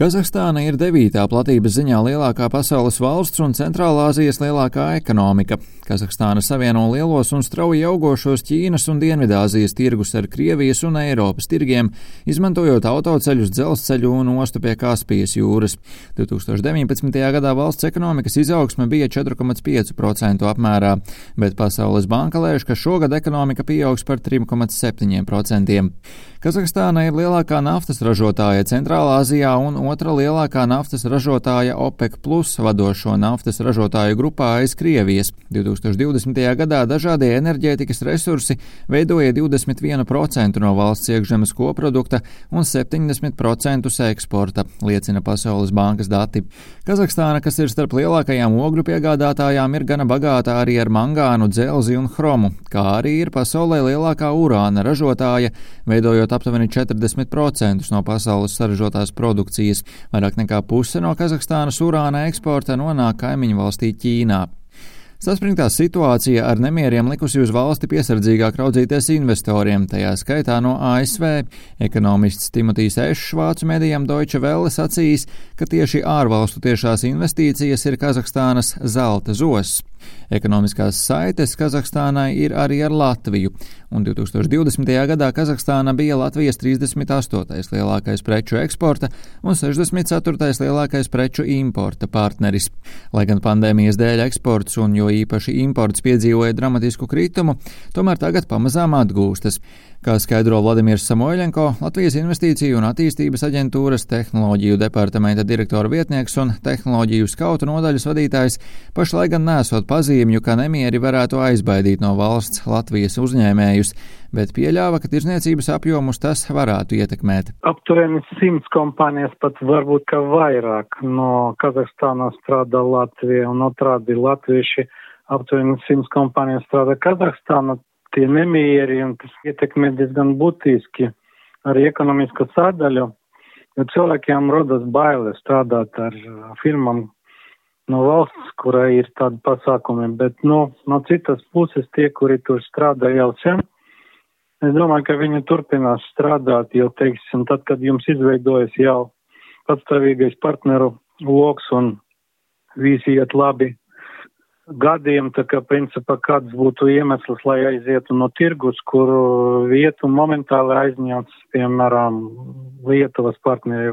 Kazahstāna ir devītā platības ziņā lielākā pasaules valsts un Centrālāzijas lielākā ekonomika. Kazahstāna savieno lielos un strauji augošos Ķīnas un Dienvidāzijas tirgus ar Krievijas un Eiropas tirgiem, izmantojot autoceļus, dzelzceļu un ostu pie Kaspijas jūras. 2019. gadā valsts ekonomikas izaugsme bija 4,5% apmērā, bet Pasaules banka lēš, ka šogad ekonomika pieaugs par 3,7%. Kazahstāna ir lielākā naftas ražotāja Centrālā Azijā un otra lielākā naftas ražotāja OPEC plus vadošo naftas ražotāju grupā aiz Krievijas. 2020. gadā dažādie enerģētikas resursi veidoja 21% no valsts iekšzemes koprodukta un 70% eksporta, liecina Pasaules bankas dati. Kazahstāna, kas ir starp lielākajām ogļu piegādātājām, ir gana bagāta arī ar mangānu, dzelzi un chromu, kā arī ir pasaulē lielākā urāna ražotāja, veidojot aptuveni 40% no pasaules saražotās produkcijas. Vairāk nekā puse no Kazahstānas urāna eksporta nonāk kaimiņu valstī Ķīnā. Saspringtā situācija ar nemieriem likusi uz valsti piesardzīgāk raudzīties investoriem, tajā skaitā no ASV. Ekonomists Timotīs Ešs vācu medijam Deutsche Welle sacījis, ka tieši ārvalstu tiešās investīcijas ir Kazahstānas zelta zos. Ekonomiskās saites Kazahstānai ir arī ar Latviju, un 2020. gadā Kazahstāna bija Latvijas 38. lielākais preču eksporta un 64. lielākais preču importa partneris. Lai gan pandēmijas dēļ eksports un jo īpaši imports piedzīvoja dramatisku kritumu, tomēr tagad pamazām atgūstas. Kā skaidro Vladimirs Samoļenko, Latvijas Investīciju un attīstības aģentūras tehnoloģiju departamenta direktora vietnieks un tehnoloģiju skautu nodaļas vadītājs, pašlaik gan nesot pazīmju, ka nemieri varētu aizbaidīt no valsts Latvijas uzņēmējus, bet pieļāva, ka tirzniecības apjomus tas varētu ietekmēt. Aptuveni simts kompānijas, pat varbūt ka vairāk no Kazahstānas strādā Latvija un otrādi latvieši aptuveni simts kompānijas strādā Kazahstānā tie nemieri, un tas ietekmē diezgan būtiski arī ekonomisko sadaļu, jo cilvēkiem rodas bailes strādāt ar firmām no valsts, kurai ir tādi pasākumi, bet no, no citas puses tie, kuri tur strādā jau sen, es domāju, ka viņi turpinās strādāt, jo, teiksim, tad, kad jums izveidojas jau patstāvīgais partneru loks un visi iet labi, gadiem, tā kā principā kāds būtu iemesls, lai aizietu no tirgus, kuru vietu momentāli aizņemts, piemēram, Lietuvas partneri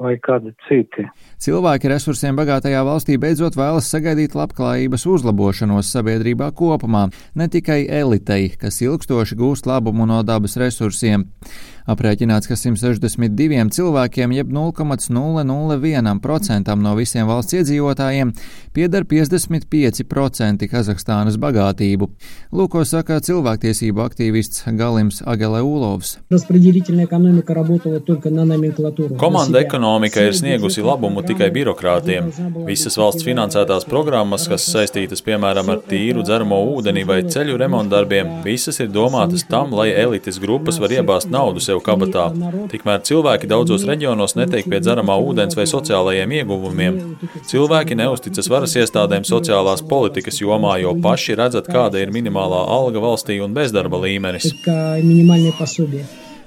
vai kādi citi. Cilvēki resursiem bagātajā valstī beidzot vēlas sagaidīt labklājības uzlabošanos sabiedrībā kopumā, ne tikai elitei, kas ilgstoši gūst labumu no dabas resursiem. Aprēķināts, ka 162 cilvēkiem, jeb 0,001% no visiem valsts iedzīvotājiem, pieder 55% Kazahstānas bagātību. Lūko saka cilvēktiesību aktīvists Galims Ageleulovs. Komanda ekonomika ir sniegusi labumu tikai birokrātiem. Visas valsts finansētās programmas, kas saistītas piemēram ar tīru dzeramo ūdeni vai ceļu remontdarbiem, visas ir domātas tam, lai elites grupas var iebāzt naudu sev kabatā. Tikmēr cilvēki daudzos reģionos netiek pie dzeramā ūdens vai sociālajiem ieguvumiem. Cilvēki neusticas varas iestādēm sociālās politikas jomā, jo paši redzat, kāda ir minimālā alga valstī un bezdarba līmenis.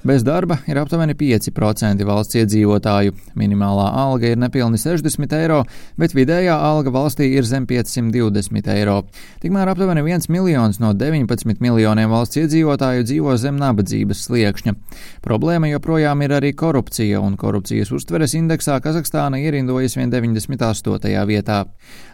Bez darba ir aptuveni 5% valsts iedzīvotāju. Minimālā alga ir nepilni 60 eiro, bet vidējā alga valstī ir zem 520 eiro. Tikmēr aptuveni 1 miljons no 19 miljoniem valsts iedzīvotāju dzīvo zem nabadzības sliekšņa. Problēma joprojām ir arī korupcija, un korupcijas uztveres indeksā Kazahstāna ierindojas vien 98. vietā.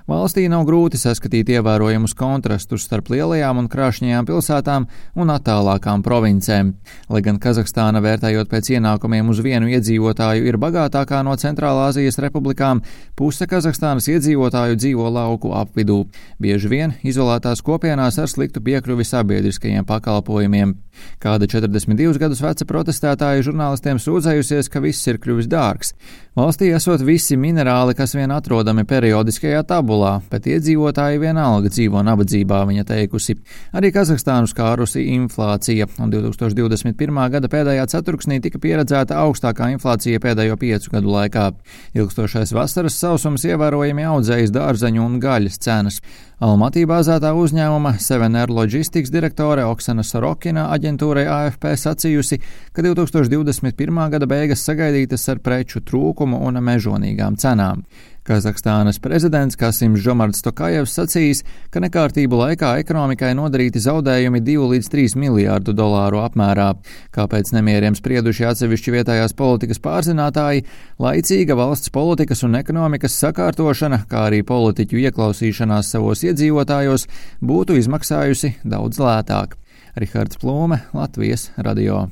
Valstī nav grūti saskatīt ievērojamus kontrastus starp lielajām un krāšņajām pilsētām un attālākām provincēm. Lai gan Kazahstāna vērtējot pēc ienākumiem uz vienu iedzīvotāju ir bagātākā no Centrālāzijas republikām, puse Kazahstānas iedzīvotāju dzīvo lauku apvidū, bieži vien izolētās kopienās ar sliktu piekļuvi sabiedriskajiem pakalpojumiem. Kāda 42 gadus veca protestētāja žurnālistiem sūdzējusies, ka viss ir kļuvis dārgs. Valstī esot visi minerāli, kas vien atrodami periodiskajā tabulā, bet iedzīvotāji vienalga dzīvo nabadzībā, viņa teikusi. Arī Kazahstānu skārusi inflācija, un 2021. gada pēdējā ceturksnī tika pieredzēta augstākā inflācija pēdējo piecu gadu laikā. Ilgstošais vasaras sausums ievērojami audzējis dārzeņu un gaļas cenas. Almatī bāzētā uzņēmuma Seven Air Logistics direktore Oksana Sorokina aģentūrai AFP sacījusi, ka 2021. gada beigas sagaidītas ar preču trūkumu un mežonīgām cenām. Kazahstānas prezidents Kasims Žomards Tokajevs sacījis, ka nekārtību laikā ekonomikai nodarīti zaudējumi 2 līdz 3 miljārdu dolāru apmērā. Kāpēc nemieriem sprieduši atsevišķi vietējās politikas pārzinātāji, laicīga valsts politikas un ekonomikas sakārtošana, kā arī politiķu ieklausīšanās savos iedzīvotājos, būtu izmaksājusi daudz lētāk. Rihards Plūme, Latvijas radio.